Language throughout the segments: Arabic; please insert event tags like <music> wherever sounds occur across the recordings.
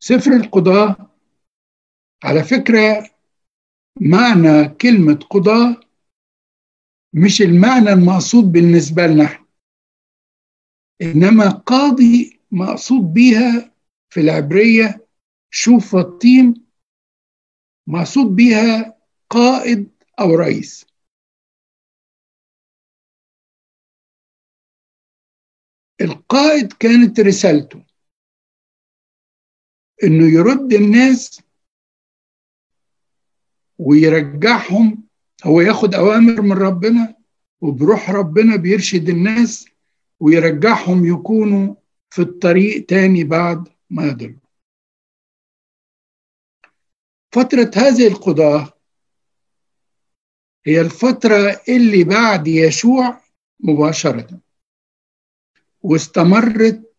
سفر القضاة على فكرة معنى كلمة قضاة مش المعنى المقصود بالنسبة لنا. إنما قاضي مقصود بيها في العبرية شوفطيم مقصود بيها قائد أو رئيس. القائد كانت رسالته. إنه يرد الناس ويرجعهم. هو ياخد أوامر من ربنا وبروح ربنا بيرشد الناس ويرجعهم يكونوا في الطريق تاني بعد ما يضلوا فترة هذه القضاة هي الفترة اللي بعد يشوع مباشرة واستمرت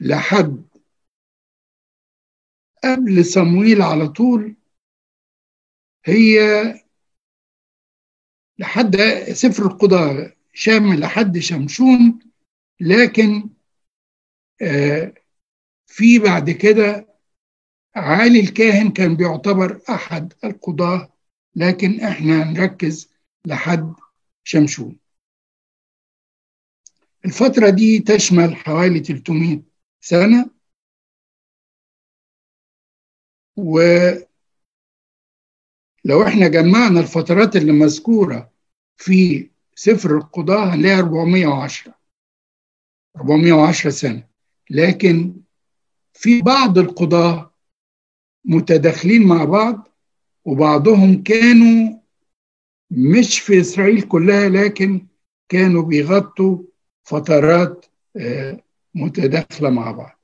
لحد قبل صمويل على طول هي لحد سفر القضاء شامل لحد شمشون لكن آه في بعد كده عالي الكاهن كان بيعتبر أحد القضاة لكن إحنا نركز لحد شمشون. الفترة دي تشمل حوالي 300 سنة. ولو إحنا جمعنا الفترات اللي مذكورة في سفر القضاء هنلاقي 410 410 سنة. لكن في بعض القضاة متداخلين مع بعض وبعضهم كانوا مش في إسرائيل كلها لكن كانوا بيغطوا فترات متداخلة مع بعض.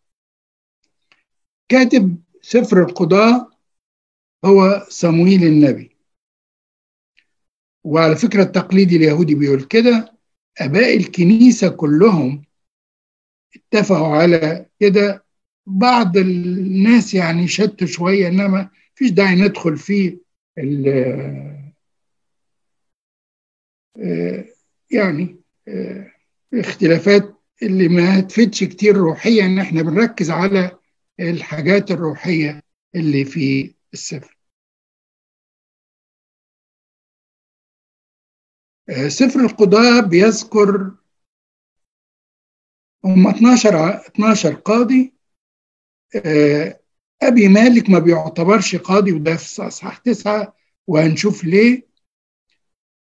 كاتب سفر القضاء هو صمويل النبي. وعلى فكرة التقليد اليهودي بيقول كده أباء الكنيسة كلهم اتفقوا على كده. بعض الناس يعني شتوا شوية إنما فيش داعي ندخل في يعني اختلافات اللي ما تفيدش كتير روحيا. ان إحنا بنركز على الحاجات الروحية اللي في السفر. سفر القضاء بيذكر هم 12 12 قاضي. أبي مالك ما بيعتبرش قاضي وده في أصحاح تسعة وهنشوف ليه.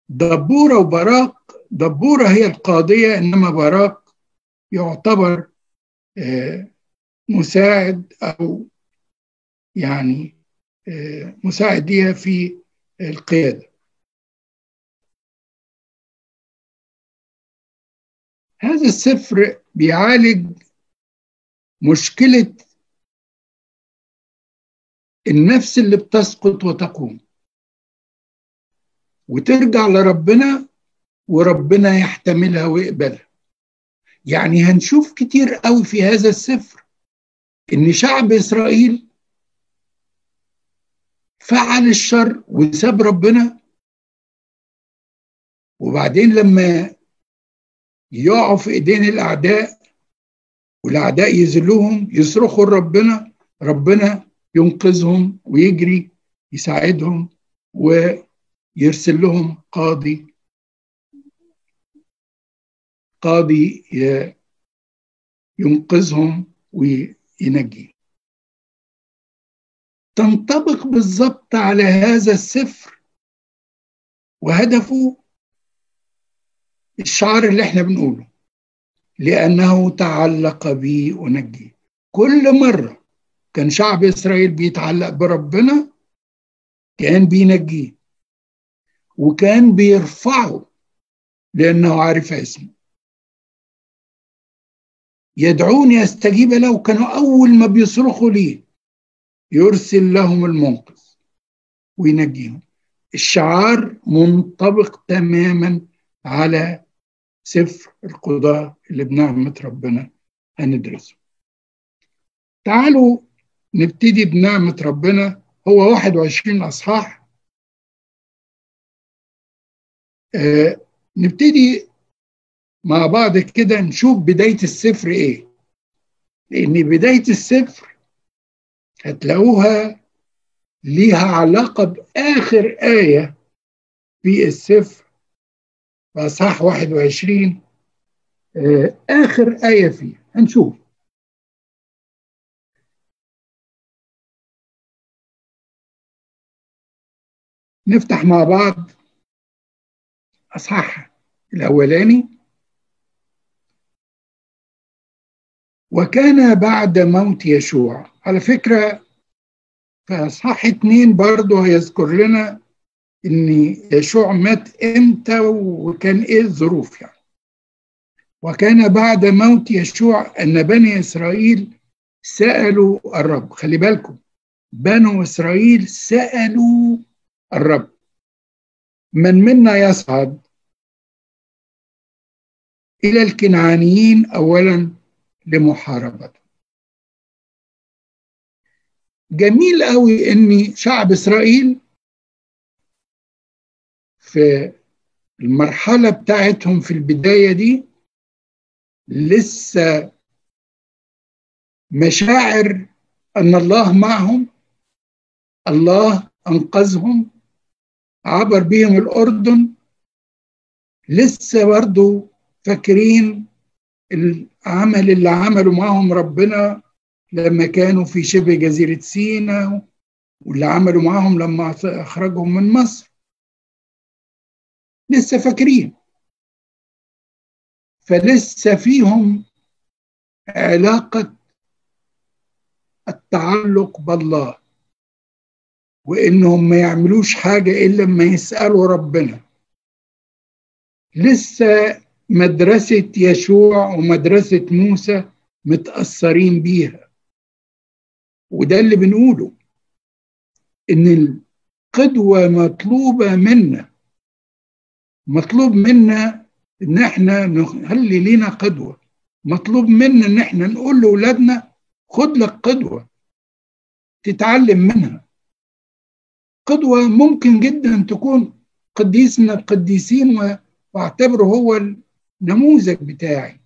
دبورة وبراق دبورة هي القاضية إنما براق يعتبر مساعد أو يعني مساعد ليها في القيادة. هذا السفر بيعالج مشكلة النفس اللي بتسقط وتقوم. وترجع لربنا وربنا يحتملها ويقبلها. يعني هنشوف كتير قوي في هذا السفر إن شعب إسرائيل فعل الشر وساب ربنا وبعدين لما يقعوا في إيدين الأعداء والأعداء يذلوهم يصرخوا لربنا ربنا ينقذهم ويجري يساعدهم ويرسل لهم قاضي قاضي ينقذهم وينجيهم تنطبق بالضبط على هذا السفر وهدفه الشعار اللي إحنا بنقوله لأنه تعلق بي أنجي كل مرة كان شعب إسرائيل بيتعلق بربنا كان بينجيه وكان بيرفعه لأنه عارف اسمه. يدعوني أستجيب له كانوا أول ما بيصرخوا ليه. يرسل لهم المنقذ وينجيهم. الشعار منطبق تماما على سفر القضاء اللي بنعمة ربنا هندرسه. تعالوا نبتدي بنعمة ربنا. هو 21 أصحاح. آه نبتدي مع بعض كده نشوف بداية السفر إيه. لأن بداية السفر هتلاقوها ليها علاقة بآخر آية في السفر فأصحاح 21 آخر آية فيه. هنشوف. نفتح مع بعض أصحاح الأولاني. وكان بعد موت يشوع. على فكرة في أصحاح اتنين برضه هيذكر لنا إن يشوع مات إمتى وكان إيه الظروف يعني. وكان بعد موت يشوع أن بني إسرائيل سألوا الرب. خلي بالكم بنو إسرائيل سألوا الرب. من منا يصعد؟ إلى الكنعانيين أولا لمحاربته. جميل قوي إن شعب إسرائيل في المرحلة بتاعتهم في البداية دي لسه مشاعر أن الله معهم الله أنقذهم عبر بهم الأردن لسه برضو فاكرين العمل اللي عمله معهم ربنا لما كانوا في شبه جزيرة سيناء واللي عملوا معهم لما أخرجهم من مصر. لسه فاكرين. فلسه فيهم علاقة التعلق بالله وإنهم ما يعملوش حاجة إلا لما يسألوا ربنا. لسه مدرسة يشوع ومدرسة موسى متأثرين بيها. وده اللي بنقوله إن القدوة مطلوبة منا. مطلوب منا إن إحنا نخلي لينا قدوة. مطلوب منا إن إحنا نقول لأولادنا خد لك قدوة تتعلم منها. قدوة ممكن جدا تكون قديس من القديسين واعتبره هو النموذج بتاعي.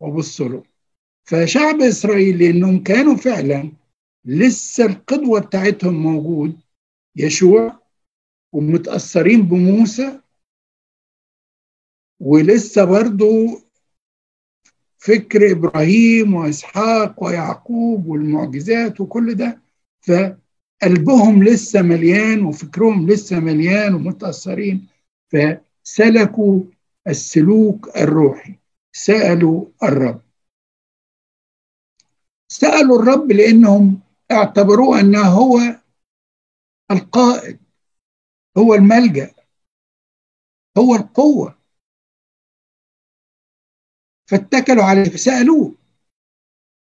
وابص له. فشعب إسرائيل لأنهم كانوا فعلا لسه القدوة بتاعتهم موجود يشوع ومتأثرين بموسى ولسه برضو فكر إبراهيم وإسحاق ويعقوب والمعجزات وكل ده. فقلبهم لسه مليان وفكرهم لسه مليان ومتأثرين. فسلكوا السلوك الروحي. سألوا الرب. سألوا الرب لأنهم اعتبروه أنه هو القائد هو الملجأ هو القوة. فاتكلوا عليه فسألوه.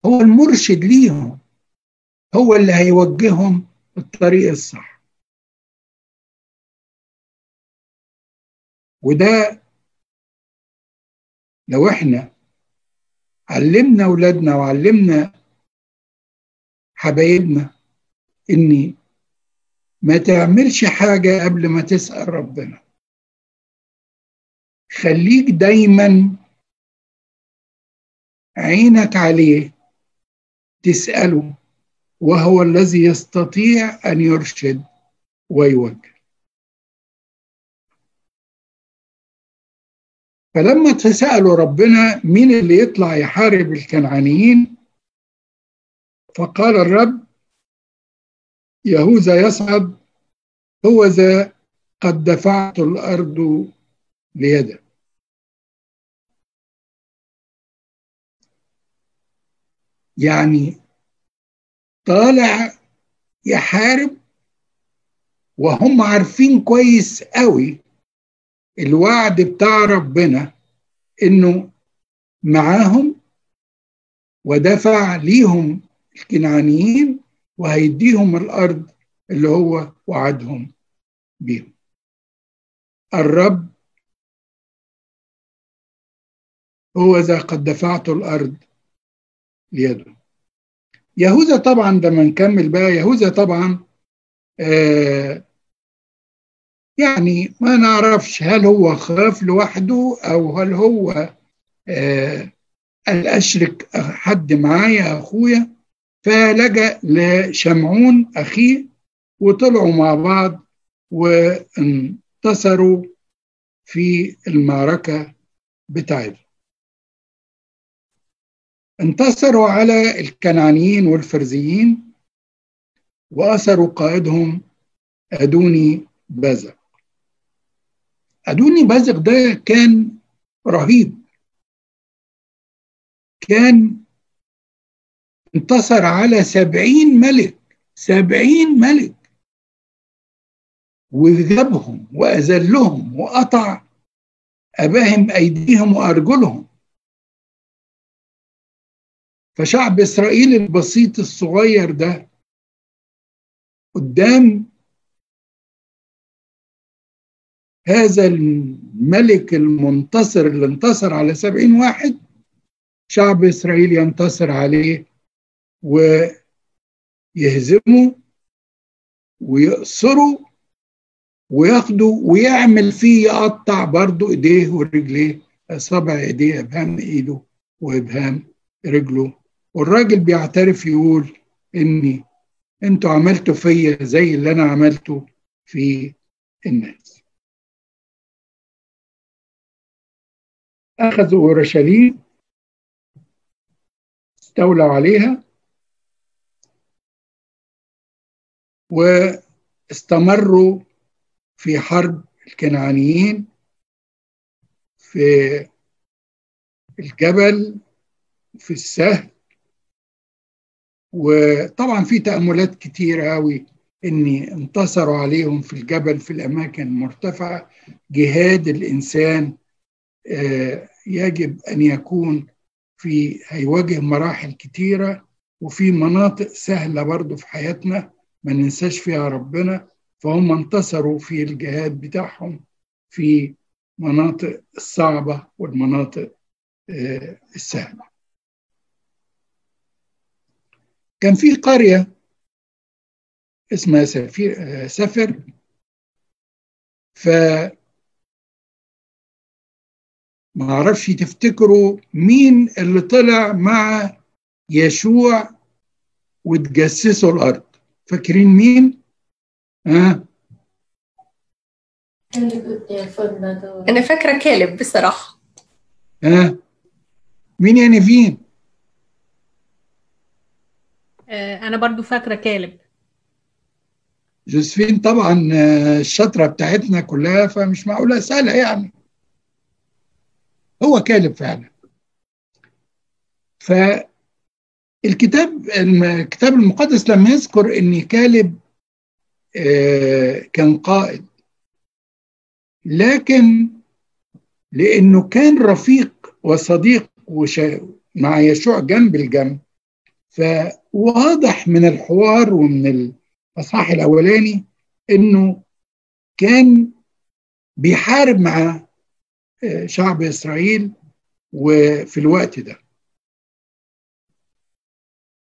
هو المرشد ليهم. هو اللي هيوجههم الطريق الصح. وده لو إحنا علمنا اولادنا وعلمنا حبايبنا إني ما تعملش حاجة قبل ما تسأل ربنا. خليك دايما عينك عليه تسأله وهو الذي يستطيع أن يرشد ويوجه. فلما تسألوا ربنا مين اللي يطلع يحارب الكنعانيين فقال الرب يهوذا يصعد هو ذا قد دفعت الأرض ليده يعني طالع يحارب وهم عارفين كويس قوي الوعد بتاع ربنا إنه معاهم ودفع ليهم الكنعانيين وهيديهم الأرض اللي هو وعدهم بيهم. الرب هو ذا قد دفعت الأرض ليده. يهوذا طبعا لما نكمل بقى. يهوذا طبعا آه يعني ما نعرفش هل هو خاف لوحده أو هل هو آه قال أشرك حد معايا أخويا؟ فلجأ لشمعون أخيه وطلعوا مع بعض وانتصروا في المعركة بتاعتهم. انتصروا على الكنعانيين والفرزيين وأسروا قائدهم أدوني بازق أدوني بازق ده كان رهيب. كان انتصر على سبعين ملك سبعين ملك. وجابهم وأذلهم وقطع أباهم أيديهم وأرجلهم. فشعب إسرائيل البسيط الصغير ده قدام هذا الملك المنتصر اللي انتصر على سبعين واحد شعب إسرائيل ينتصر عليه ويهزمه ويأسره وياخده ويعمل فيه يقطع برضه إيديه ورجليه اصابع إيديه إبهام إيده وإبهام رجله. والراجل بيعترف يقول إني أنتوا عملتوا فيا زي اللي أنا عملته في الناس. أخذوا أورشليم استولوا عليها واستمروا في حرب الكنعانيين في الجبل في السهل. وطبعا في تأملات كتيرة قوي إني انتصروا عليهم في الجبل في الأماكن المرتفعة. جهاد الإنسان آه، يجب أن يكون في هيواجه مراحل كتيرة وفي مناطق سهلة برضو في حياتنا ما ننساش فيها ربنا. فهم انتصروا في الجهاد بتاعهم في مناطق الصعبة والمناطق آه، السهلة. كان في قرية اسمها سفير آه، سفر ف ما أعرفش تفتكروا مين اللي طلع مع يشوع وتجسسوا الأرض؟ فاكرين مين؟ ها؟ أنا فاكرة كالب بصراحة. ها؟ مين يا نيفين أنا برضو فاكرة كالب. جوزفين طبعا آه، الشطره بتاعتنا كلها فمش معقولة سهلة يعني. هو كالب فعلا. فالكتاب الكتاب المقدس لم يذكر إن كالب آه، كان قائد. لكن لأنه كان رفيق وصديق مع يشوع جنب الجنب فواضح من الحوار ومن الاصحاح الأولاني إنه كان بيحارب مع آه، شعب إسرائيل وفي الوقت ده.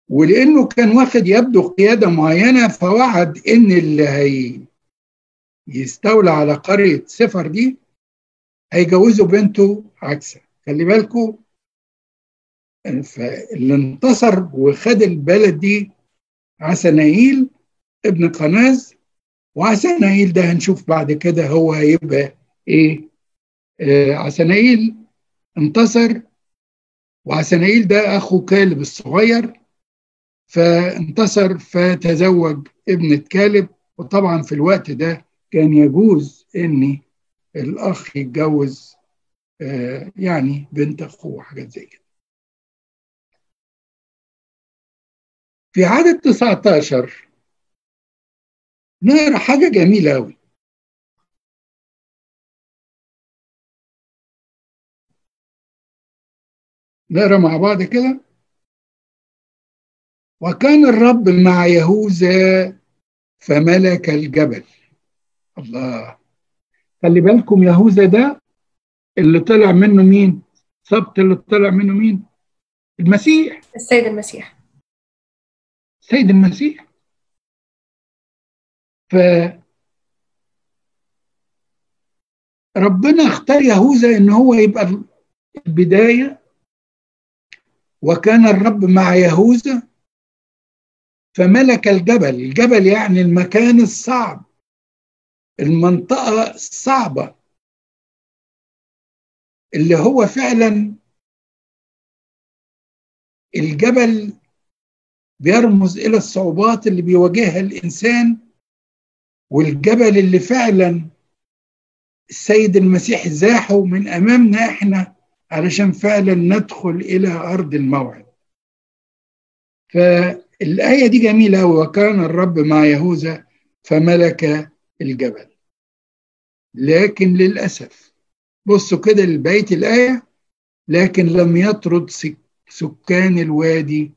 ولأنه كان واخد يبدو قيادة معينة فوعد إن اللي هي يستولى على قرية سفر دي هيجوزوا بنته عكسه. خلي بالكم فاللي انتصر وخد البلد دي عسنايل ابن قناز وعسنايل ده هنشوف بعد كده هو هيبقى إيه؟ آه عسنايل انتصر وعسنايل ده أخو كالب الصغير فانتصر فتزوج ابنة كالب وطبعا في الوقت ده كان يجوز إن الأخ يتجوز آه، يعني بنت أخوه حاجات زي كده. في عدد 19 نقرأ حاجة جميلة قوي نقرأ مع بعض كده. وكان الرب مع يهوذا فملك الجبل. الله. خلي بالكم يهوذا ده اللي طلع منه مين؟ سبط اللي طلع منه مين؟ المسيح. السيد المسيح. السيد المسيح. ف ربنا اختار يهوذا إن هو يبقى البداية وكان الرب مع يهوذا فملك الجبل. الجبل يعني المكان الصعب المنطقة الصعبة اللي هو فعلا الجبل بيرمز إلى الصعوبات اللي بيواجهها الإنسان والجبل اللي فعلا السيد المسيح زاحه من أمامنا إحنا علشان فعلا ندخل إلى أرض الموعد. فالآية دي جميلة وكان الرب مع يهوذا فملك الجبل. لكن للأسف بصوا كده لبيت الآية لكن لم يطرد سكان الوادي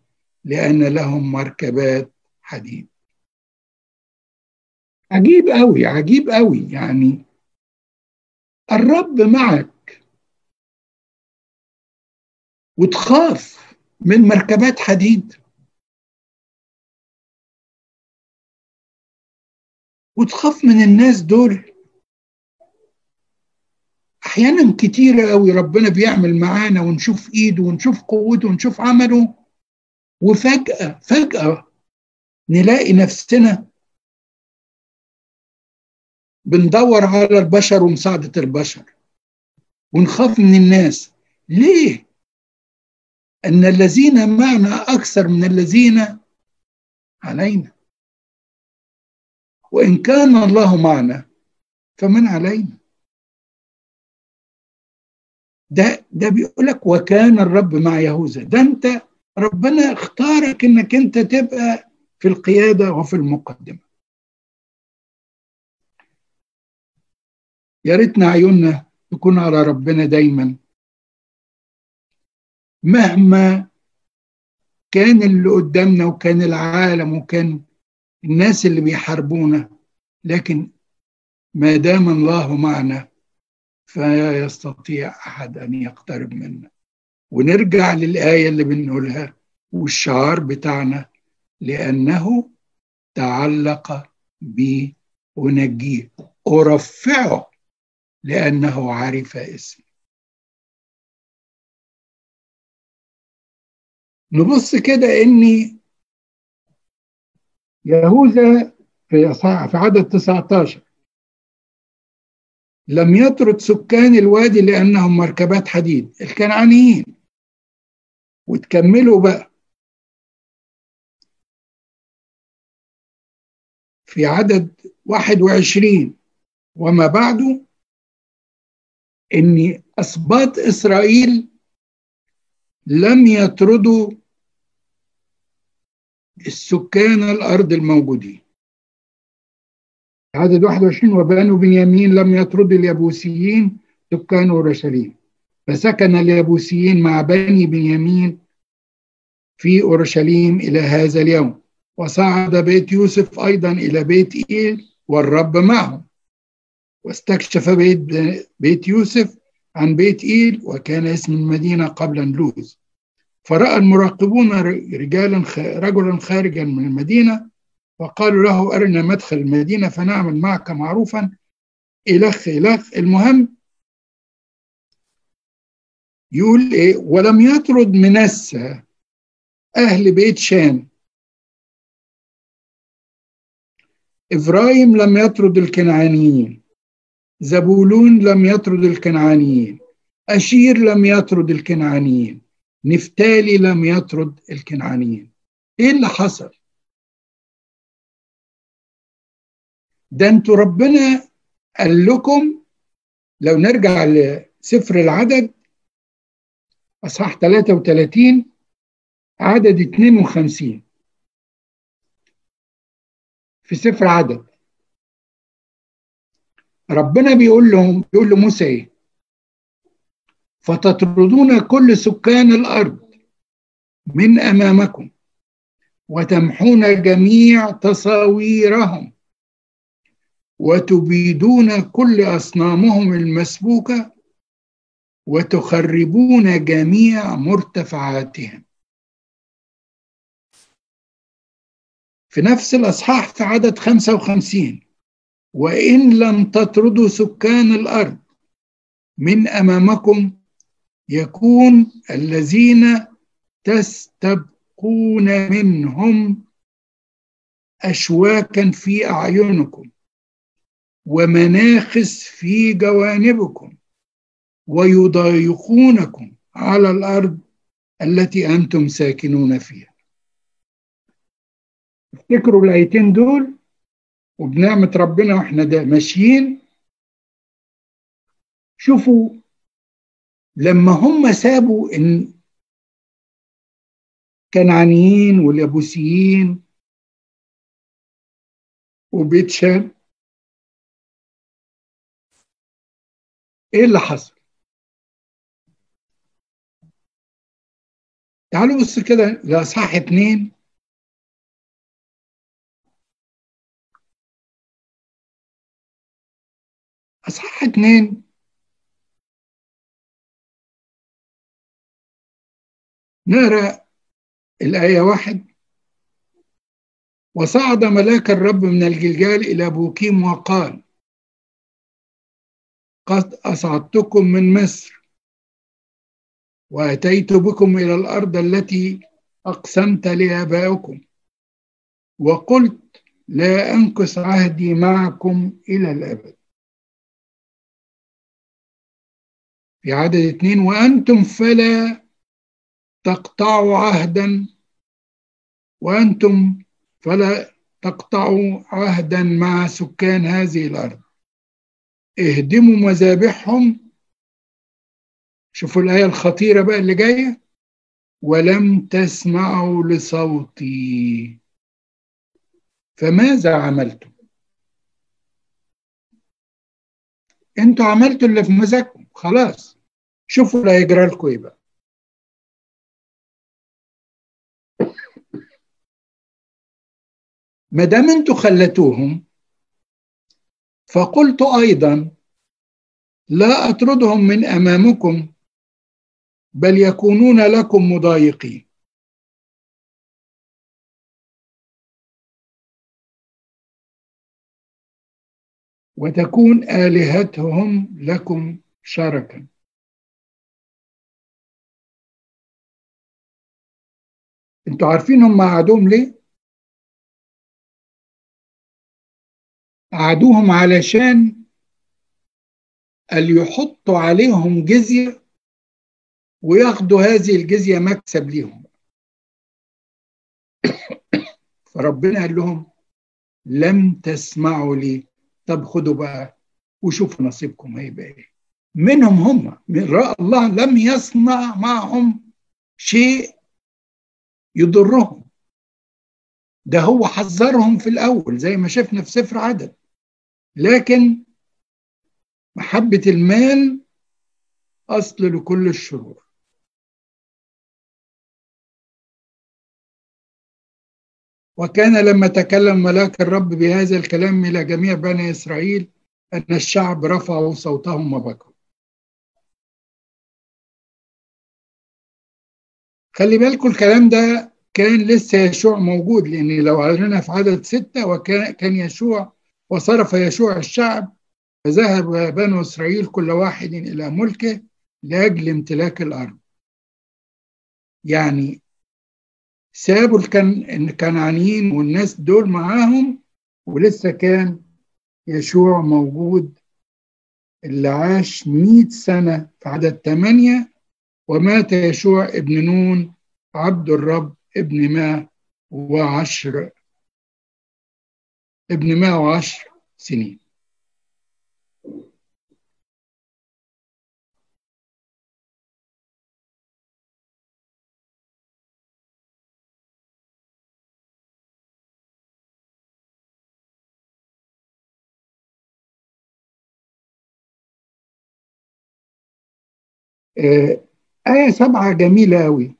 لأن لهم مركبات حديد. عجيب قوي عجيب قوي يعني الرب معك. وتخاف من مركبات حديد. وتخاف من الناس دول. أحيانا كتيرة قوي ربنا بيعمل معانا ونشوف إيده ونشوف قوته ونشوف عمله. وفجأة فجأة نلاقي نفسنا بندور على البشر ومساعدة البشر. ونخاف من الناس. ليه؟ أن الذين معنا أكثر من الذين علينا. وإن كان الله معنا فمن علينا. ده ده بيقول لك وكان الرب مع يهوذا. ده أنت ربنا اختارك إنك أنت تبقى في القيادة وفي المقدمة. يا ريتنا عيوننا تكون على ربنا دايما. مهما كان اللي قدامنا وكان العالم وكان الناس اللي بيحاربونا لكن ما دام الله معنا فلا يستطيع أحد أن يقترب منا. ونرجع للآية اللي بنقولها والشعار بتاعنا لأنه تعلق بي ونجيه. أرفعه لأنه عرف اسمي نبص كده إني يهوذا في عدد 19 لم يطرد سكان الوادي لأنهم مركبات حديد. الكنعانيين. وتكملوا بقى. في عدد 21 وما بعده ان أسباط إسرائيل لم يطردوا السكان الأرض الموجودين. عدد 21 وبنو بنيامين لم يطرد اليبوسيين سكان أورشليم. فسكن اليبوسيين مع بني بنيامين في أورشليم إلى هذا اليوم. وصعد بيت يوسف أيضا إلى بيت إيل والرب معهم. واستكشف بيت بيت يوسف عن بيت إيل وكان اسم المدينة قبل لوز فرأى المراقبون رجالا رجلا خارجا من المدينة وقالوا له أرنا مدخل المدينة فنعمل معك معروفا. إلخ إلخ المهم يقول إيه؟ ولم يطرد منسى أهل بيت شان إبراهيم لم يطرد الكنعانيين. زبولون لم يطرد الكنعانيين. أشير لم يطرد الكنعانيين. نفتالي لم يطرد الكنعانيين. إيه اللي حصل؟ ده أنتوا ربنا قال لكم لو نرجع لسفر العدد أصحاح 33 عدد 52 في سفر عدد. ربنا بيقول لهم بيقول لموسى إيه؟ فتطردون كل سكان الأرض من أمامكم وتمحون جميع تصاويرهم وتبيدون كل أصنامهم المسبوكة وتخربون جميع مرتفعاتهم. في نفس الأصحاح في عدد 55 وإن لم تطردوا سكان الأرض من أمامكم يكون الذين تستبقون منهم أشواكا في أعينكم ومناخس في جوانبكم ويضايقونكم على الأرض التي أنتم ساكنون فيها. افتكروا الآيتين دول وبنعمة ربنا وإحنا ده ماشيين. شوفوا لما هم سابوا إن كنعانيين واليابوسيين وبيت شام إيه اللي حصل؟ تعالوا بص كده لاصحاح اتنين. أصحاح اتنين نقرا الآية واحد. وصعد ملاك الرب من الجلجال إلى بوكيم وقال قد أصعدتكم من مصر وأتيت بكم إلى الأرض التي أقسمت لآبائكم وقلت لا أنكس عهدي معكم إلى الأبد. في عدد اثنين وأنتم فلا تقطعوا عهدا. وأنتم فلا تقطعوا عهدا مع سكان هذه الأرض. اهدموا مذابحهم. شوفوا الآية الخطيرة بقى اللي جاية. ولم تسمعوا لصوتي. فماذا عملتم؟ أنتوا عملتوا اللي في مزاجكم. خلاص. شوفوا اللي هيجرى لكم إيه بقى ما دام أنتوا خلتوهم فقلت أيضا لا أطردهم من أمامكم بل يكونون لكم مضايقين. وتكون آلهتهم لكم شركا. أنتوا عارفين هم قعدوهم ليه؟ قعدوهم علشان اللي يحطوا عليهم جزية وياخدوا هذه الجزية مكسب ليهم. <coughs> فربنا قال لهم لم تسمعوا لي. طب خدوا بقى وشوفوا نصيبكم هيبقى إيه. منهم هم. من رأى الله لم يصنع معهم شيء يضرهم. ده هو حذرهم في الأول زي ما شفنا في سفر عدد. لكن محبة المال أصل لكل الشرور. وكان لما تكلم ملاك الرب بهذا الكلام إلى جميع بني إسرائيل أن الشعب رفعوا صوتهم وبكوا. خلي بالكم الكلام ده كان لسه يشوع موجود لأن لو قرينا في عدد ستة وكان كان يشوع وصرف يشوع الشعب فذهب بنو إسرائيل كل واحد إلى ملكه لأجل امتلاك الأرض. يعني سابوا الكنعانيين والناس دول معاهم ولسه كان يشوع موجود اللي عاش مئة سنة في عدد ثمانية ومات يشوع ابن نون عبد الرب ابن ما وعشر ابن ما وعشر سنين. آية سبعة جميلة أوي.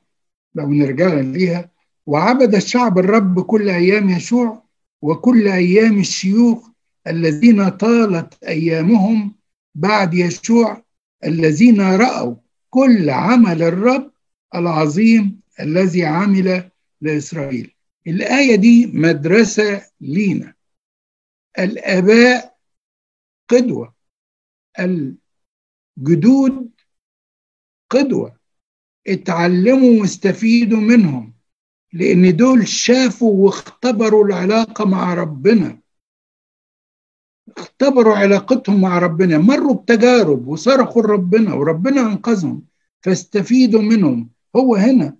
لو نرجع ليها وعبد الشعب الرب كل أيام يشوع وكل أيام الشيوخ الذين طالت أيامهم بعد يشوع الذين رأوا كل عمل الرب العظيم الذي عمل لإسرائيل. الآية دي مدرسة لينا. الآباء قدوة الجدود قدوة. اتعلموا واستفيدوا منهم لأن دول شافوا واختبروا العلاقة مع ربنا. اختبروا علاقتهم مع ربنا مروا بتجارب وصرخوا لربنا وربنا أنقذهم فاستفيدوا منهم. هو هنا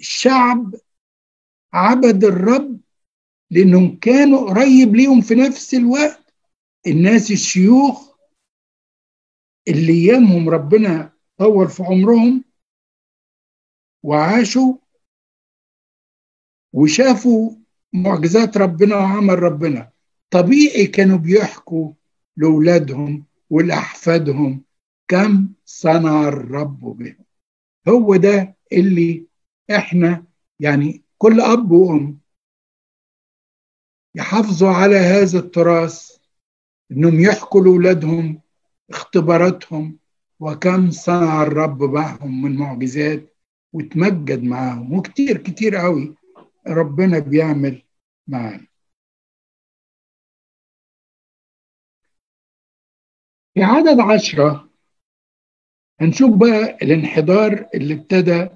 الشعب عبد الرب لأنهم كانوا قريب ليهم في نفس الوقت. الناس الشيوخ اللي ايامهم ربنا طول في عمرهم وعاشوا وشافوا معجزات ربنا وعمل ربنا. طبيعي كانوا بيحكوا لأولادهم ولأحفادهم كم صنع الرب بهم. هو ده اللي إحنا يعني كل أب وأم يحافظوا على هذا التراث إنهم يحكوا لأولادهم اختباراتهم وكم صنع الرب معهم من معجزات وتمجد معاهم وكتير كتير قوي ربنا بيعمل معانا. في عدد عشرة هنشوف بقى الانحدار اللي ابتدى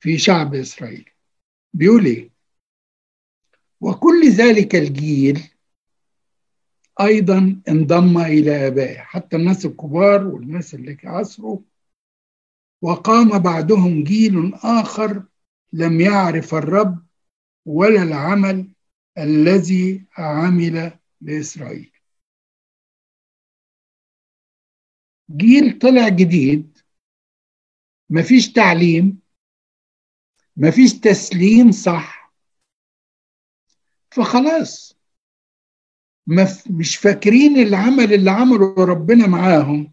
في شعب إسرائيل. بيقول إيه؟ وكل ذلك الجيل أيضا انضم إلى آبائه حتى الناس الكبار والناس اللي عصروا وقام بعدهم جيل آخر لم يعرف الرب ولا العمل الذي عمل لإسرائيل. جيل طلع جديد مفيش تعليم مفيش تسليم صح فخلاص. مش فاكرين العمل اللي عمله ربنا معاهم.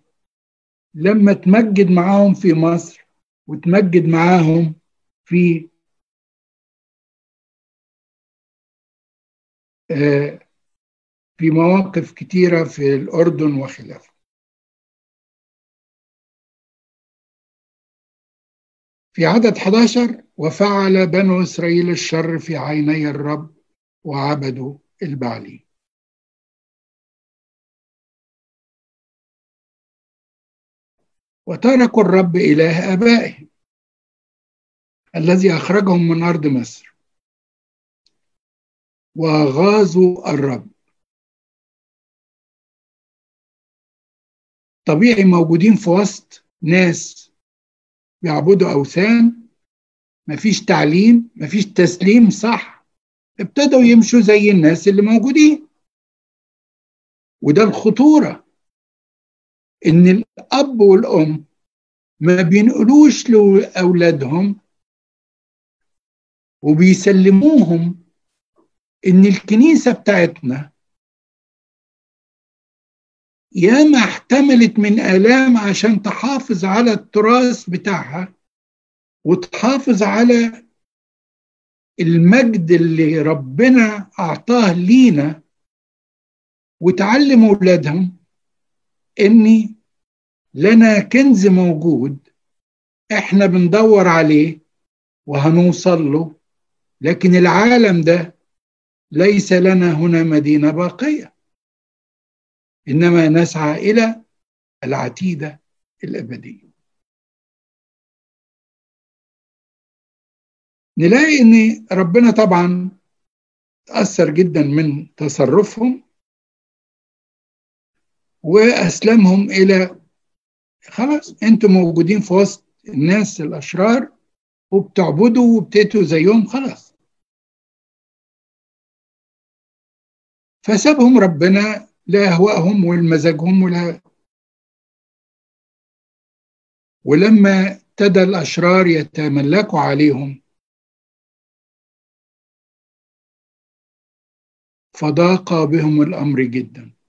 لما تمجد معاهم في مصر وتمجد معاهم في في مواقف كتيرة في الأردن وخلافه. في عدد 11 وفعل بنو إسرائيل الشر في عيني الرب وعبدوا البعلي. وتركوا الرب إله آبائهم الذي أخرجهم من أرض مصر. وغازوا الرب. طبيعي موجودين في وسط ناس بيعبدوا أوثان مفيش تعليم مفيش تسليم صح. ابتدوا يمشوا زي الناس اللي موجودين. وده الخطورة. إن الأب والأم ما بينقلوش لأولادهم وبيسلموهم إن الكنيسة بتاعتنا ياما احتملت من آلام عشان تحافظ على التراث بتاعها وتحافظ على المجد اللي ربنا أعطاه لينا وتعلم أولادهم إن لنا كنز موجود إحنا بندور عليه وهنوصل له لكن العالم ده ليس لنا هنا مدينة باقية إنما نسعى إلى العتيدة الأبدية. نلاقي إن ربنا طبعا تأثر جدا من تصرفهم وأسلمهم إلى خلاص أنتم موجودين في وسط الناس الأشرار وبتعبدوا وبتأتوا زيهم خلاص. فسابهم ربنا لأهوائهم ولمزاجهم ولا ولما ابتدى الأشرار يتملكوا عليهم فضاق بهم الأمر جدا.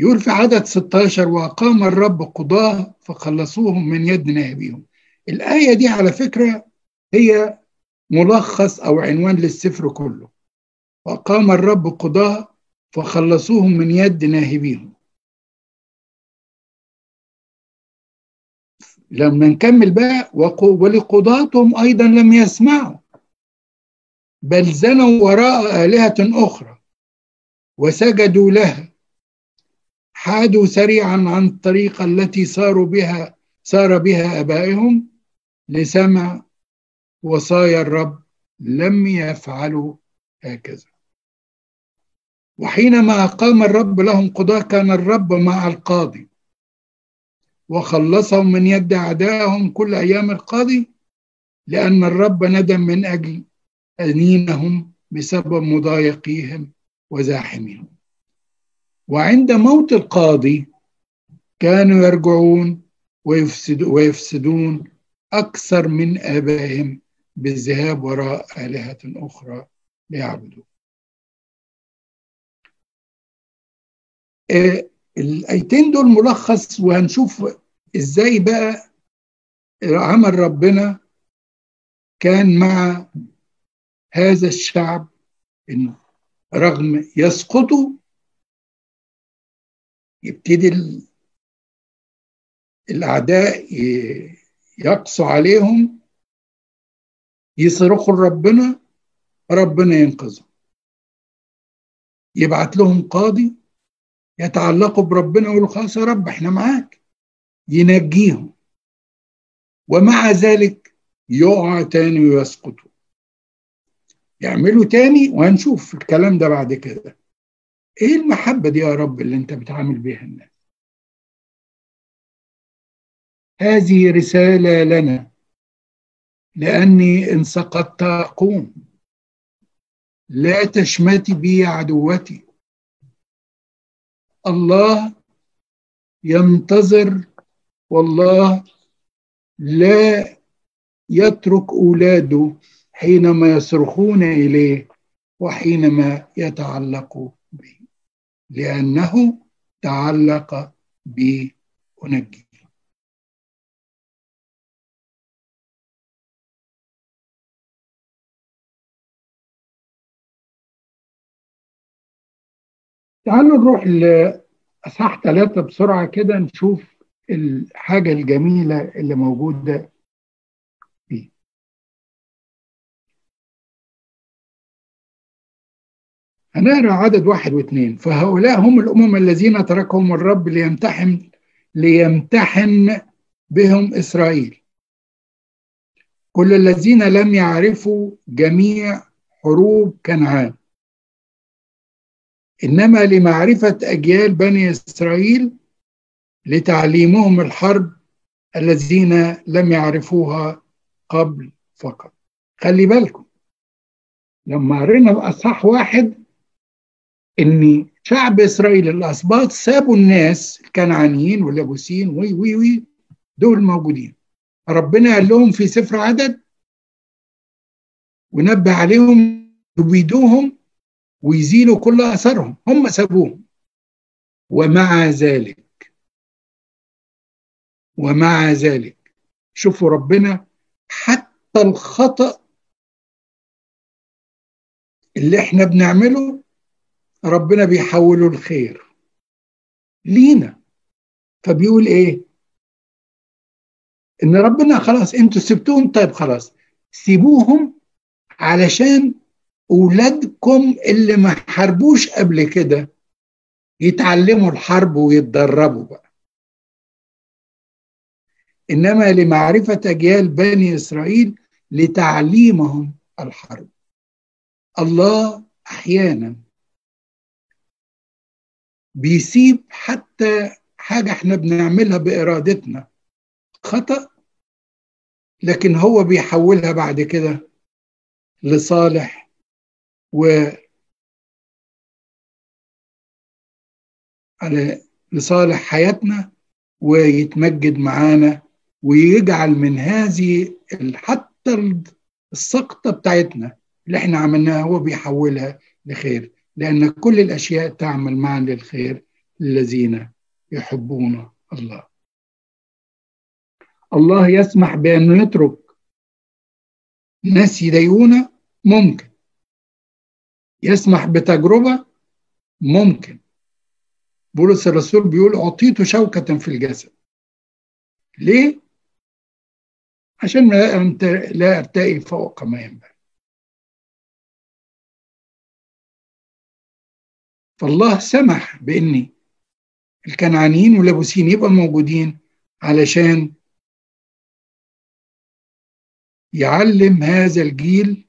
يقول في عدد 16 وأقام الرب قضاة فخلصوهم من يد نائبيهم. الآية دي على فكرة هي ملخص أو عنوان للسفر كله. وقام الرب قضاة فخلصوهم من يد ناهبيهم لما نكمل بقى ولقضاتهم أيضا لم يسمعوا. بل زنوا وراء آلهة أخرى وسجدوا لها. حادوا سريعا عن الطريقة التي صاروا بها سار بها آبائهم. لسمع وصايا الرب لم يفعلوا هكذا. وحينما أقام الرب لهم قضاة كان الرب مع القاضي. وخلصهم من يد أعدائهم كل أيام القاضي لأن الرب ندم من أجل أنينهم بسبب مضايقيهم وزاحمهم وعند موت القاضي كانوا يرجعون ويفسدون أكثر من آبائهم بالذهاب وراء آلهة أخرى ليعبدوا آه الآيتين دول ملخص وهنشوف إزاي بقى عمل ربنا كان مع هذا الشعب إنه رغم يسقطوا يبتدي الأعداء يقسوا عليهم يصرخوا لربنا ربنا ينقذهم. يبعت لهم قاضي يتعلقوا بربنا ويقولوا خلاص يا رب إحنا معاك. ينجيهم. ومع ذلك يقع تاني ويسقطوا. يعملوا تاني وهنشوف الكلام ده بعد كده. إيه المحبة دي يا رب اللي أنت بتعامل بيها الناس؟ هذه رسالة لنا لأني إن سقطت أقوم. لا تشمتي بي عدوتي. الله ينتظر والله لا يترك أولاده حينما يصرخون إليه وحينما يتعلقوا لأنه تعلق بي أنجي. تعالوا نروح لأصحاح ثلاثة بسرعة كده نشوف الحاجة الجميلة اللي موجودة هنقرا عدد واحد واثنين. فهؤلاء هم الأمم الذين تركهم الرب ليمتحن ليمتحن بهم إسرائيل. كل الذين لم يعرفوا جميع حروب كنعان. إنما لمعرفة أجيال بني إسرائيل لتعليمهم الحرب الذين لم يعرفوها قبل فقط. خلي بالكم لما قرينا اصح واحد ان شعب إسرائيل الأسباط سابوا الناس الكنعانيين واليابوسيين وي وي وي دول موجودين. ربنا قال لهم في سفر عدد ونبه عليهم يبيدوهم ويزيلوا كل أثرهم. هم سابوهم. ومع ذلك ومع ذلك شوفوا ربنا حتى الخطأ اللي إحنا بنعمله ربنا بيحوله الخير. لينا. فبيقول إيه؟ إن ربنا خلاص إنتوا سبتوهم؟ طيب خلاص. سيبوهم علشان أولادكم اللي ما حاربوش قبل كده يتعلموا الحرب ويتدربوا بقى. إنما لمعرفة اجيال بني إسرائيل لتعليمهم الحرب. الله أحيانا بيسيب حتى حاجة إحنا بنعملها بإرادتنا. خطأ لكن هو بيحولها بعد كده لصالح و على لصالح حياتنا ويتمجد معانا ويجعل من هذه حتى السقطة بتاعتنا اللي إحنا عملناها هو بيحولها لخير. لأن كل الأشياء تعمل معا للخير الذين يحبون الله. الله يسمح بأنه يترك ناس يضايقونا؟ ممكن. يسمح بتجربة؟ ممكن. بولس الرسول بيقول أعطيت شوكة في الجسد. ليه؟ عشان لا أرتقي فوق ما ينبغي. فالله سمح بإني الكنعانيين واليابوسيين يبقوا موجودين علشان يعلم هذا الجيل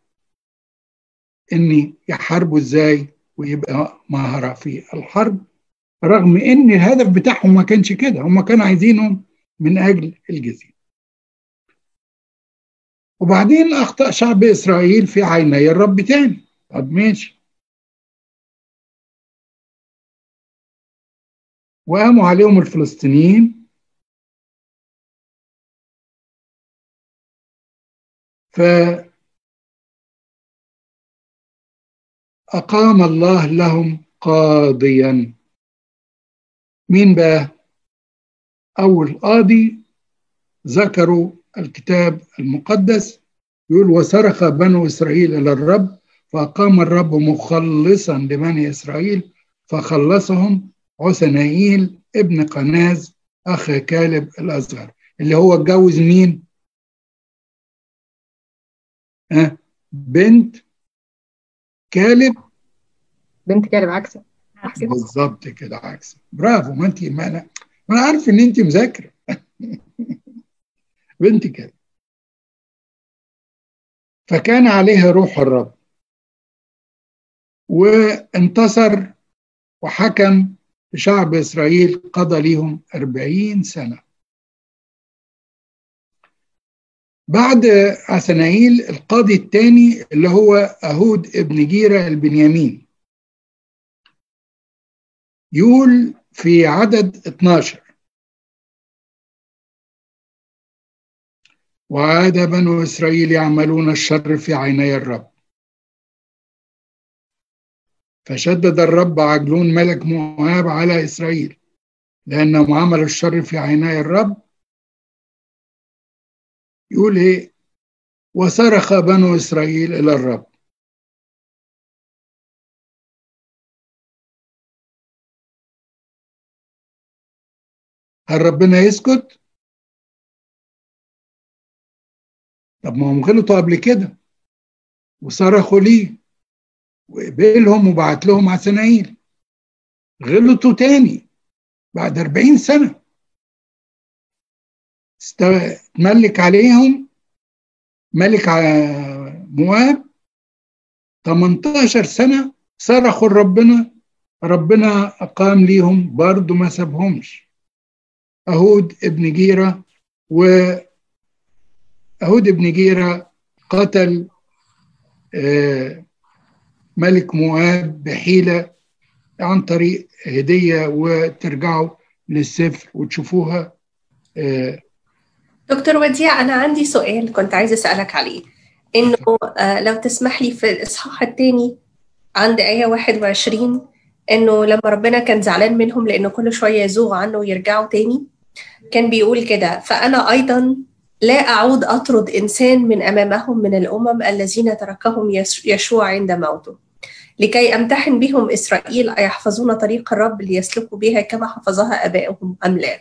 ان يحاربوا إزاي ويبقى مهارة في الحرب. رغم إن الهدف بتاعهم ما كانش كده هم كانوا عايزينهم من أجل الجزيرة. وبعدين أخطأ شعب إسرائيل في عيني الرب تاني. طب ماشي. وقاموا عليهم الفلسطينيين. ف أقام الله لهم قاضيا. مين بقى؟ أول قاضي ذكروا الكتاب المقدس يقول وصرخ بنو إسرائيل إلى الرب فأقام الرب مخلصا لبني إسرائيل فخلصهم عثنائيل ابن قناز أخ كالب الأصغر. اللي هو اتجوز مين؟ أه؟ بنت كالب. بنت كالب عكسه. بالظبط كده عكس برافو ما انت ما أنا ما أنا عارف ان انت مذاكره. <laughs> بنت كالب. فكان عليها روح الرب وانتصر وحكم شعب إسرائيل قضى ليهم أربعين سنة. بعد عثنائيل القاضي الثاني اللي هو أهود ابن جيرة البنيامين. يقول في عدد 12 وعاد بنو إسرائيل يعملون الشر في عيني الرب. فشدد الرب عجلون ملك مواب على إسرائيل لأنهم عملوا الشر في عيني الرب. يقول إيه؟ وصرخ بنو إسرائيل إلى الرب. هل ربنا يسكت؟ طب ما هم غلطوا قبل كده. وصرخوا ليه؟ وقبلهم وبعت لهم عسنايل. غلطوا تاني بعد 40 سنة. استملك عليهم ملك مواب 18 سنة صرخوا لربنا ربنا أقام ليهم برضو ما سابهمش. أهود ابن جيرة وأهود ابن جيرة قتل آه ملك مواب بحيلة عن طريق هدية وترجعوا للسفر وتشوفوها. دكتور وديع أنا عندي سؤال كنت عايزة أسألك عليه. إنه لو تسمح لي في الإصحاح الثاني عند آية 21 إنه لما ربنا كان زعلان منهم لأنه كل شوية يزوغ عنه ويرجعوا تاني كان بيقول كده فأنا أيضا لا أعود أطرد إنسان من أمامهم من الأمم الذين تركهم يشوع عند موته. لكي أمتحن بهم إسرائيل أيحفظون طريق الرب ليسلكوا بها كما حفظها آبائهم أم لا؟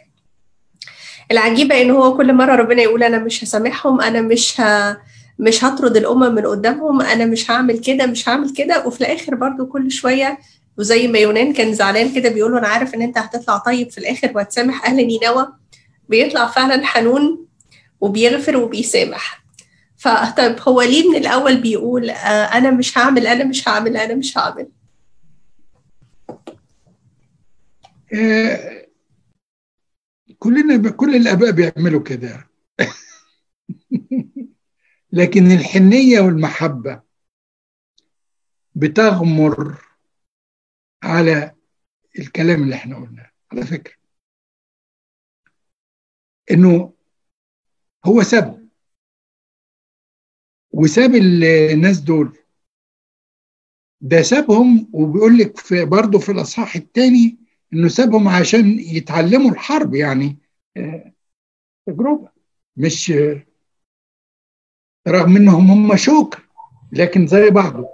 العجيبة إن هو كل مرة ربنا يقول أنا مش هسامحهم أنا مش ه... مش هطرد الأمم من قدامهم أنا مش هعمل كده مش هعمل كده. وفي الآخر برضو كل شوية وزي ما يونان كان زعلان كده بيقول أنا عارف إن أنت هتطلع طيب في الآخر وهتسامح أهل نينوى. بيطلع فعلا حنون وبيغفر وبيسامح. فطيب هو ليه من الأول بيقول آه أنا مش هعمل أنا مش هعمل أنا مش هعمل؟ آه كلنا كل الآباء بيعملوا كده. <laughs> لكن الحنية والمحبة بتغمر على الكلام اللي إحنا قلناه. على فكرة. إنه هو سابهم وساب الناس دول. ده سابهم وبيقول لك في برضه في الإصحاح الثاني إنه سابهم عشان يتعلموا الحرب يعني تجربه مش رغم إنهم هم شوك لكن زي بعضه.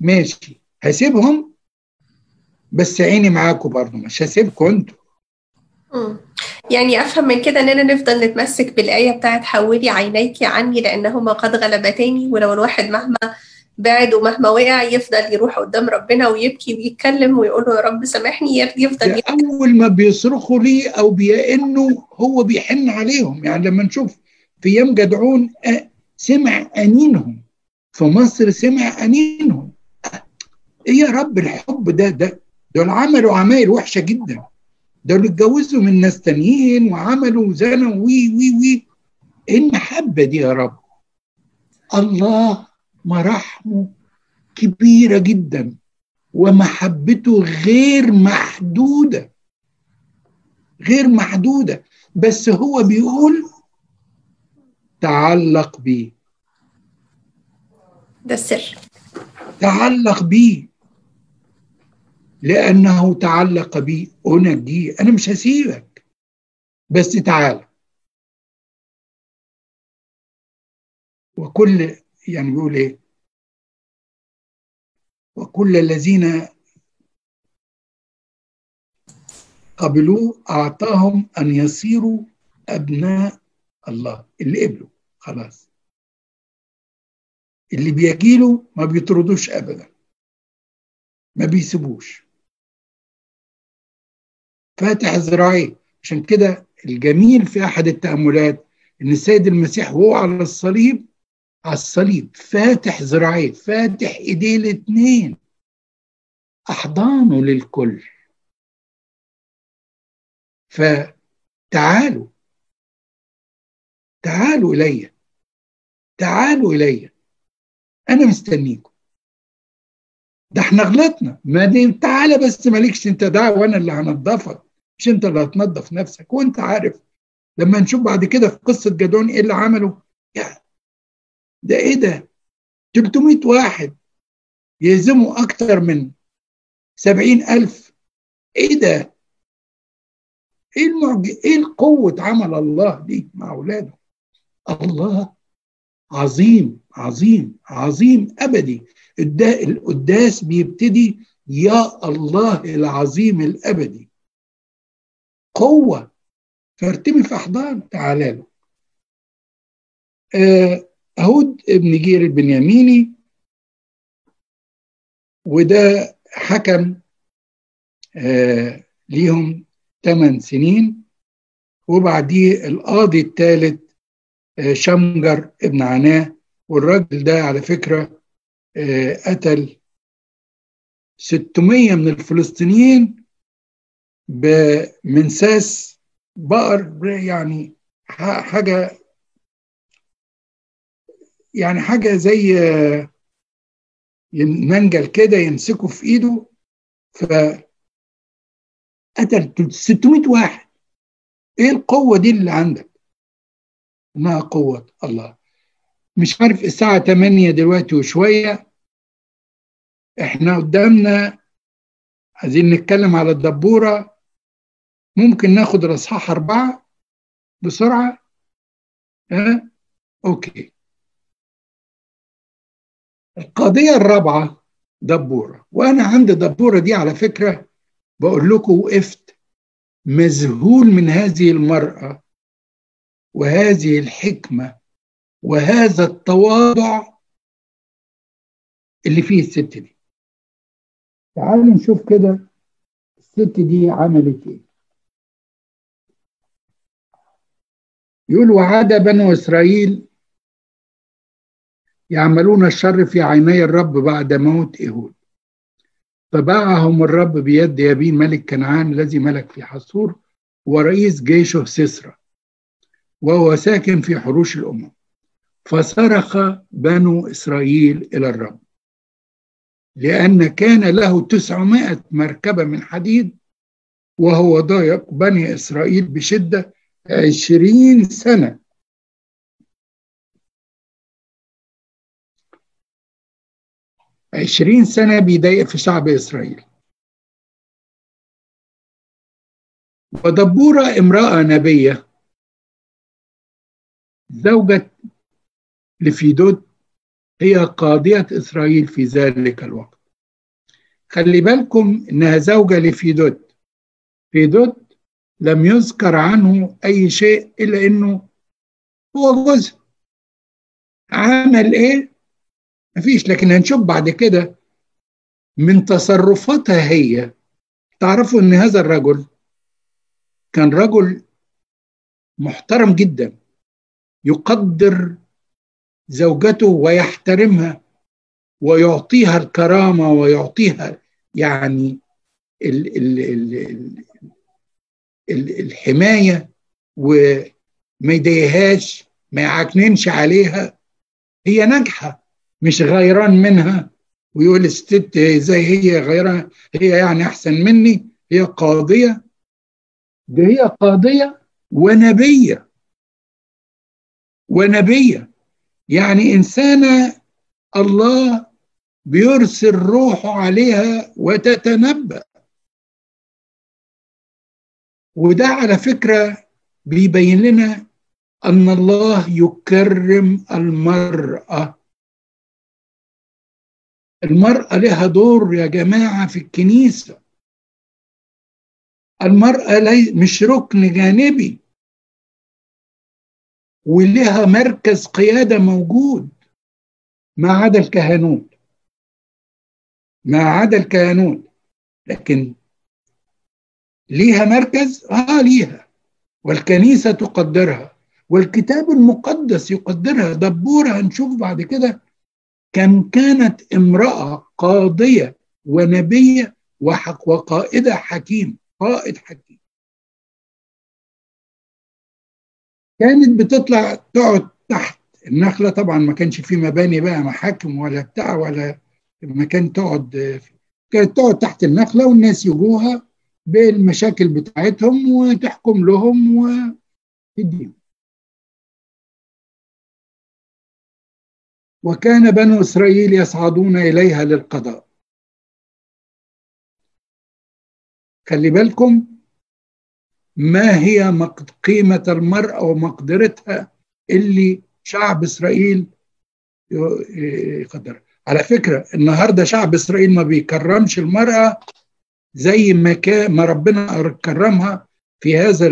ماشي. هسيبهم؟ بس عيني معاكم برضه. مش هسيبكم أنتوا. يعني أفهم من كده إننا نفضل نتمسك بالآية بتاعت حولي عينيك عني لأنهما قد غلبتاني ولو الواحد مهما بعد ومهما وقع يفضل يروح قدام ربنا ويبكي ويتكلم ويقول له يا رب سامحني يفضل ده أول ما بيصرخوا ليه أو بيئنوا هو بيحن عليهم. يعني لما نشوف في أيام جدعون آه، سمع أنينهم. في مصر سمع أنينهم. إيه يا رب الحب ده ده دول عملوا عمايل وحشة جدا. دول اتجوزوا من ناس تانيين وعملوا زنا وي وي وي. إيه المحبة دي يا رب؟ الله مراحمه كبيرة جدا ومحبته غير محدودة غير محدودة. بس هو بيقول تعلق بيه. ده السر. تعلق بيه. لأنه تعلق بي. أنجيه أنا مش هسيبك. بس تعال. وكل يعني بيقول إيه؟ وكل الذين قبلوه أعطاهم أن يصيروا أبناء الله. اللي قبلوا خلاص. اللي بيجيله ما بيطردوش أبدا. ما بيسيبوش. فاتح ذراعيه عشان كده الجميل في أحد التأملات إن السيد المسيح وهو على الصليب على الصليب فاتح ذراعيه فاتح إيديه الاثنين أحضانه للكل. فتعالوا. تعالوا إلي. تعالوا إلي. أنا مستنيكم. ده إحنا غلطنا. ما دي تعالى بس مالكش أنت دعوة وأنا اللي هنضفك. مش انت اللي هتنظف نفسك. وانت عارف لما نشوف بعد كده في قصة جدعون إيه اللي عمله؟ يا ده إيه ده؟ 300 واحد يهزموا أكتر من 70 ألف. إيه ده؟ إيه المعج... إيه القوة عمل الله دي مع أولاده؟ الله عظيم عظيم عظيم أبدي. القداس بيبتدي يا الله العظيم الأبدي. قوة. فارتمي في احضان تعالى له. هود ابن جير البنياميني وده حكم آه ليهم ثمان سنين. وبعديه القاضي الثالث آه شمجر ابن عناه. والراجل ده على فكرة آه قتل 600 من الفلسطينيين. بمنساس بقر يعني حاجة يعني حاجة زي منجل كده يمسكه في إيده ف قتل 600 واحد. إيه القوة دي اللي عندك؟ انها قوة الله. مش عارف الساعة 8 دلوقتي وشوية. إحنا قدامنا عايزين نتكلم على الدبورة. ممكن ناخد الاصحاح اربعه بسرعة. ها؟ أوكي. القضية الرابعة دبورة. وأنا عند دبورة دي على فكرة بقول لكم وقفت مذهول من هذه المرأة وهذه الحكمة وهذا التواضع اللي فيه الست دي. تعالوا نشوف كده الست دي عملت إيه. يقول وعاد بنو إسرائيل يعملون الشر في عيني الرب بعد موت ايهود فباعهم الرب بيد يابين ملك كنعان الذي ملك في حصور ورئيس جيشه سسرى وهو ساكن في حروش الأمم. فصرخ بنو إسرائيل إلى الرب لأن كان له تسعمائة مركبة من حديد وهو ضايق بني إسرائيل بشدة عشرين سنة. عشرين سنة بيضايق في شعب إسرائيل. ودبورة امرأة نبية. زوجة لفيدود. هي قاضية إسرائيل في ذلك الوقت. خلي بالكم إنها زوجة لفيدود. فيدود لم يذكر عنه أي شيء إلا إنه هو جوزها عمل إيه؟ مفيش. لكن هنشوف بعد كده من تصرفاتها هي. تعرفوا إن هذا الرجل كان رجل محترم جدا يقدر زوجته ويحترمها ويعطيها الكرامة ويعطيها يعني ال ال ال الحماية وما يضايقهاش ما يعكننش عليها هي ناجحة مش غيران منها. ويقول الست زي هي غيران هي يعني أحسن مني هي قاضية. ده هي قاضية ونبية. ونبية. يعني إنسانة الله بيرسل روحه عليها وتتنبأ. وده على فكرة بيبين لنا أن الله يكرم المرأة. المرأة لها دور يا جماعة في الكنيسة. المرأة لي مش ركن جانبي. ولها مركز قيادة موجود. ما عدا الكهنوت. ما عدا الكهنوت. لكن ليها مركز؟ آه ليها. والكنيسة تقدرها. والكتاب المقدس يقدرها. دبورة هنشوف بعد كده. كم كانت امرأة قاضية ونبية وحق وقائدة حكيم. قائد حكيم. كانت بتطلع تقعد تحت النخلة. طبعا ما كانش في مباني بقى محاكم ولا بتاع ولا مكان تقعد كانت تقعد تحت النخلة والناس يجوها بالمشاكل بتاعتهم وتحكم لهم وتديهم. وكان بنو إسرائيل يصعدون إليها للقضاء. خلي بالكم ما هي قيمة المرأة ومقدرتها اللي شعب إسرائيل يقدر. على فكرة النهاردة شعب إسرائيل ما بيكرمش المرأة زي ما كان ما ربنا كرمها في هذا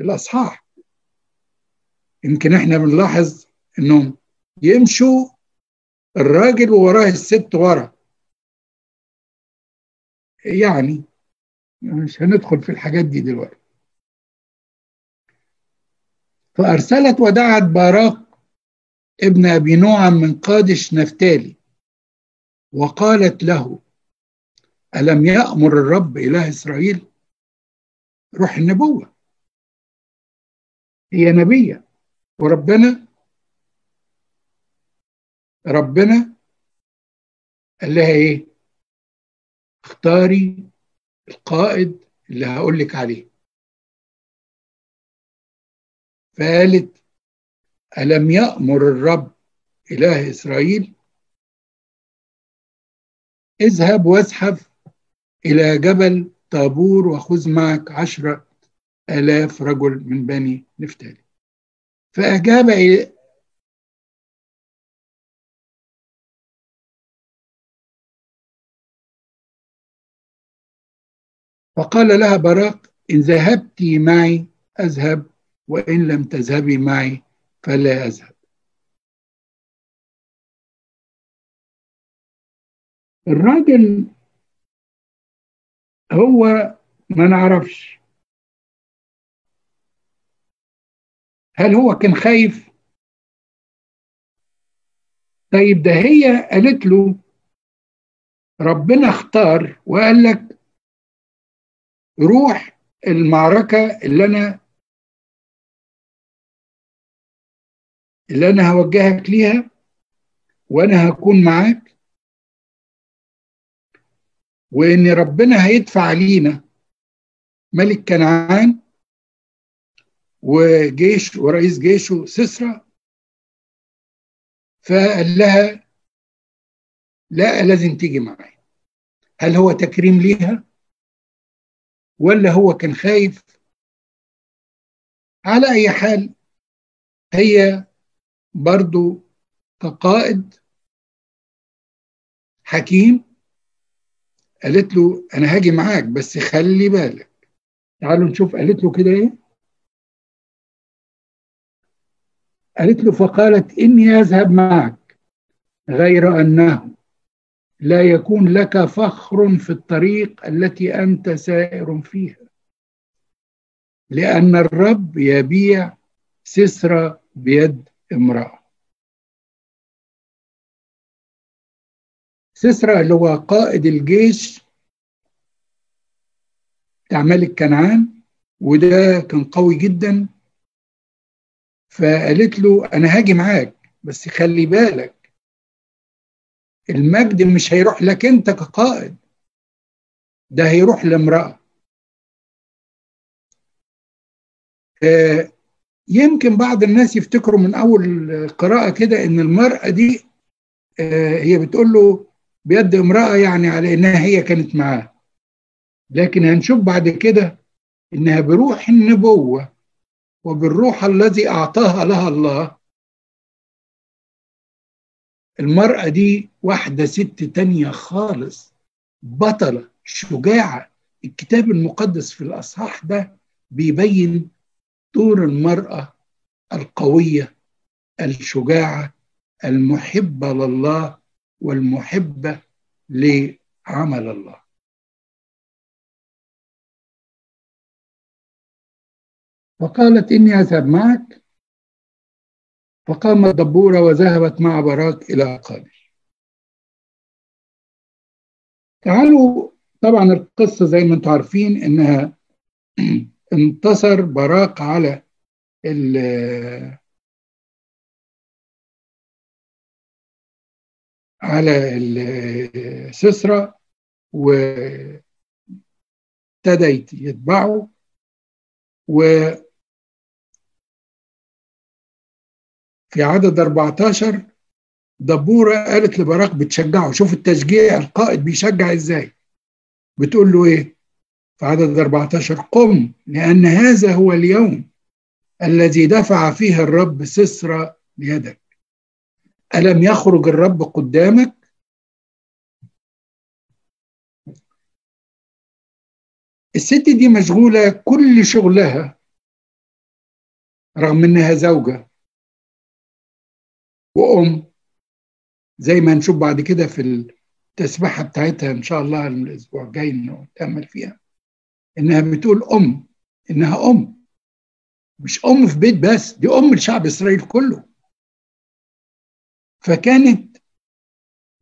الأصحاح. يمكن إحنا بنلاحظ إنهم يمشوا الراجل ووراه الست ورا. يعني مش هندخل في الحاجات دي دلوقتي. فأرسلت ودعت باراك ابن أبي نوعم من قادش نفتالي وقالت له ألم يأمر الرب إله إسرائيل؟ روح النبوة. هي نبية. وربنا ربنا قال لها إيه؟ اختاري القائد اللي هقول لك عليه. فقالت ألم يأمر الرب إله إسرائيل؟ اذهب وازحف إلى جبل طابور وخذ معك عشرة آلاف رجل من بني نفتالي. فأجاب فقال لها براق إن ذهبت معي أذهب وإن لم تذهبي معي فلا أذهب. الراجل هو ما نعرفش. هل هو كان خايف؟ طيب ده هي قالت له ربنا اختار وقال لك روح المعركة اللي أنا اللي أنا هوجهك ليها وأنا هكون معاك. وإن ربنا هيدفع لينا ملك كنعان وجيش ورئيس جيشه سسرى فقال لها لا لازم تيجي معي هل هو تكريم ليها؟ ولا هو كان خايف؟ على أي حال هي برضو كقائد حكيم قالت له أنا هاجي معاك بس خلي بالك. تعالوا نشوف قالت له كده إيه؟ قالت له فقالت إني أذهب معك غير أنه لا يكون لك فخر في الطريق التي أنت سائر فيها. لأن الرب يبيع سسرة بيد امرأة. سسرة اللي هو قائد الجيش بتاع ملك كنعان وده كان قوي جدا. فقالت له أنا هاجي معاك بس خلي بالك المجد مش هيروح لك أنت كقائد ده هيروح لامرأة. يمكن بعض الناس يفتكروا من أول قراءة كده إن المرأة دي هي بتقول له بيد امرأة يعني على إنها هي كانت معاه. لكن هنشوف بعد كده إنها بروح النبوة وبالروح الذي أعطاها لها الله. المرأة دي واحدة ست تانية خالص بطلة شجاعة. الكتاب المقدس في الأصحاح ده بيبين دور المرأة القوية الشجاعة المحبة لله والمحبة لعمل الله. فقالت إني أذهب معك. فقامت دبورة وذهبت مع براك إلى قادش تعالوا طبعا القصة زي ما أنتم عارفين إنها <clears throat> انتصر براك على على السسرة وابتدى يتبعه و في عدد 14 دبورة قالت لبراك بتشجعه. شوف التشجيع القائد بيشجع إزاي. بتقول له إيه؟ في عدد 14 قم لأن هذا هو اليوم الذي دفع فيه الرب سسرة ليدك ألم يخرج الرب قدامك؟ الست دي مشغولة كل شغلها رغم إنها زوجة وأم زي ما نشوف بعد كده في التسبيحة بتاعتها إن شاء الله الأسبوع الجاي نتأمل فيها. إنها بتقول أم إنها أم مش أم في بيت بس دي أم لشعب إسرائيل كله. فكانت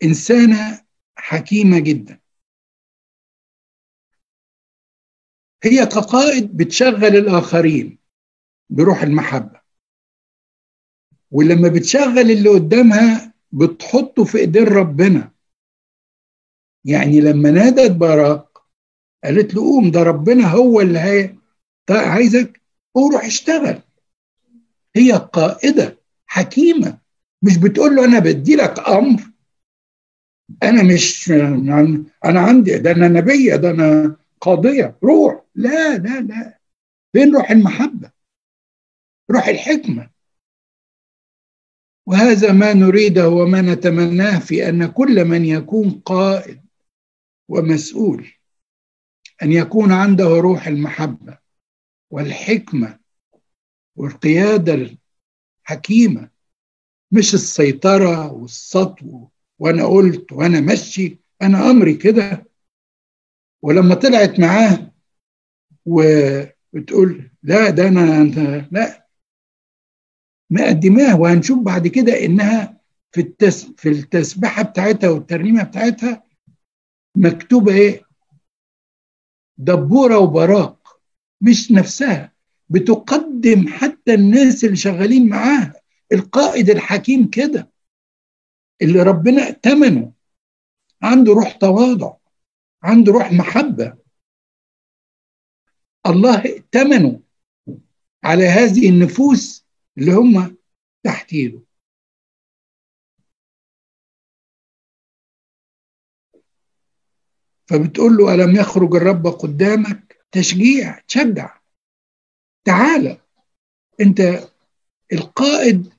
إنسانة حكيمة جدا. هي كقائد بتشغل الآخرين بروح المحبة. ولما بتشغل اللي قدامها بتحطه في ايدين ربنا. يعني لما نادت باراك قالت له قوم ده ربنا هو اللي هي عايزك روح اشتغل. هي قائدة حكيمة. مش بتقول له أنا بدي لك أمر. أنا مش أنا عندي ده أنا نبية ده أنا قاضية. روح. لا لا لا. فين روح المحبة؟ روح الحكمة. وهذا ما نريده وما نتمناه في أن كل من يكون قائد ومسؤول أن يكون عنده روح المحبة والحكمة والقيادة الحكيمة. مش السيطرة والسطو وأنا قلت وأنا مشي أنا أمري كده. ولما طلعت معاه وبتقول لا ده أنا لا. مقدماه وهنشوف بعد كده إنها في التس في التسبيحة بتاعتها والترنيمة بتاعتها مكتوبة إيه؟ دبورة وبراق مش نفسها. بتقدم حتى الناس اللي شغالين معاها. القائد الحكيم كده اللي ربنا ائتمنه. عنده روح تواضع عنده روح محبة. الله ائتمنه على هذه النفوس اللي هم تحت فبتقول له ألم يخرج الرب قدامك؟ تشجيع تشجع. تعالى أنت القائد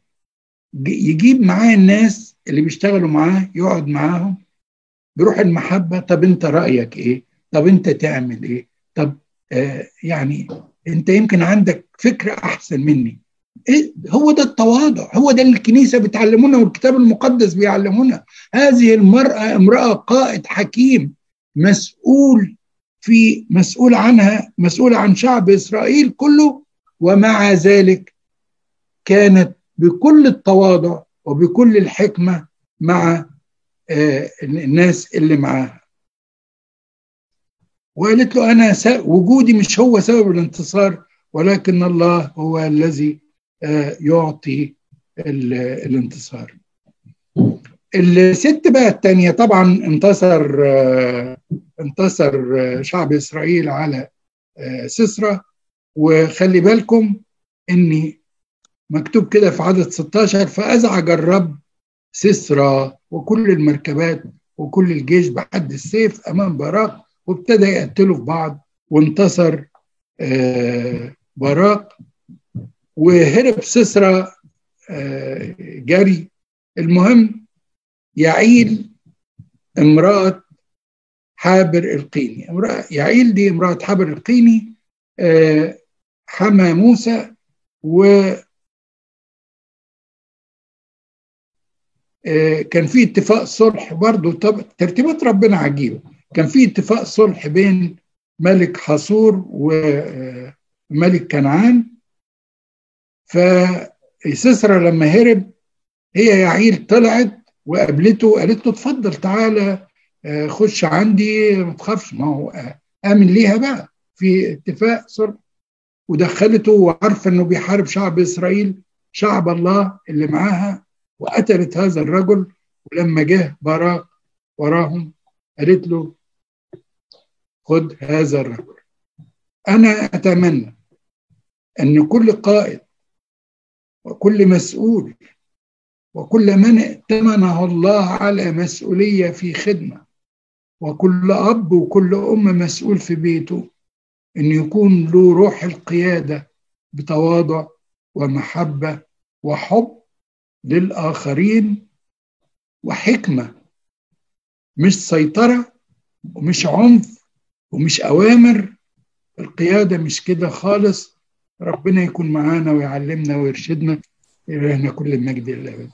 يجيب معاه الناس اللي بيشتغلوا معاه يقعد معاهم بروح المحبة طب انت رأيك إيه؟ طب انت تعمل إيه؟ طب آه يعني انت يمكن عندك فكرة أحسن مني. إيه؟ هو ده التواضع هو ده اللي الكنيسة بتعلمونا والكتاب المقدس بيعلمونا. هذه المرأة امرأة قائد حكيم مسؤول في مسؤول عنها مسؤول عن شعب إسرائيل كله ومع ذلك كانت بكل التواضع وبكل الحكمة مع الناس اللي معاها. وقالت له أنا وجودي مش هو سبب الانتصار ولكن الله هو الذي يعطي الانتصار. الست بقى الثانية طبعا انتصر انتصر شعب إسرائيل على سسرة وخلي بالكم إني مكتوب كده في عدد 16 فأزعج الرب سسرى وكل المركبات وكل الجيش بحد السيف أمام باراق وابتدى يقتلوا في بعض. وانتصر باراق وهرب سسرى جري. المهم يعيل امرأة حابر القيني. امرأة يعيل دي امرأة حابر القيني حمى موسى و كان في اتفاق صلح برضه. ترتيبات ربنا عجيبه كان في اتفاق صلح بين ملك حصور وملك كنعان. فسسرى لما هرب هي يعيل طلعت وقابلته وقالت له اتفضل تعالى خش عندي ما تخافش. ما هو آمن ليها بقى. في اتفاق صلح ودخلته وعارفه إنه بيحارب شعب إسرائيل شعب الله اللي معاها. وقتلت هذا الرجل ولما جه باراق وراهم قالت له خد هذا الرجل. أنا أتمنى أن كل قائد وكل مسؤول وكل من ائتمنه الله على مسؤولية في خدمة وكل أب وكل أم مسؤول في بيته أن يكون له روح القيادة بتواضع ومحبة وحب للآخرين وحكمة مش سيطرة ومش عنف ومش أوامر. القيادة مش كده خالص. ربنا يكون معانا ويعلمنا ويرشدنا إلهنا كل المجد لله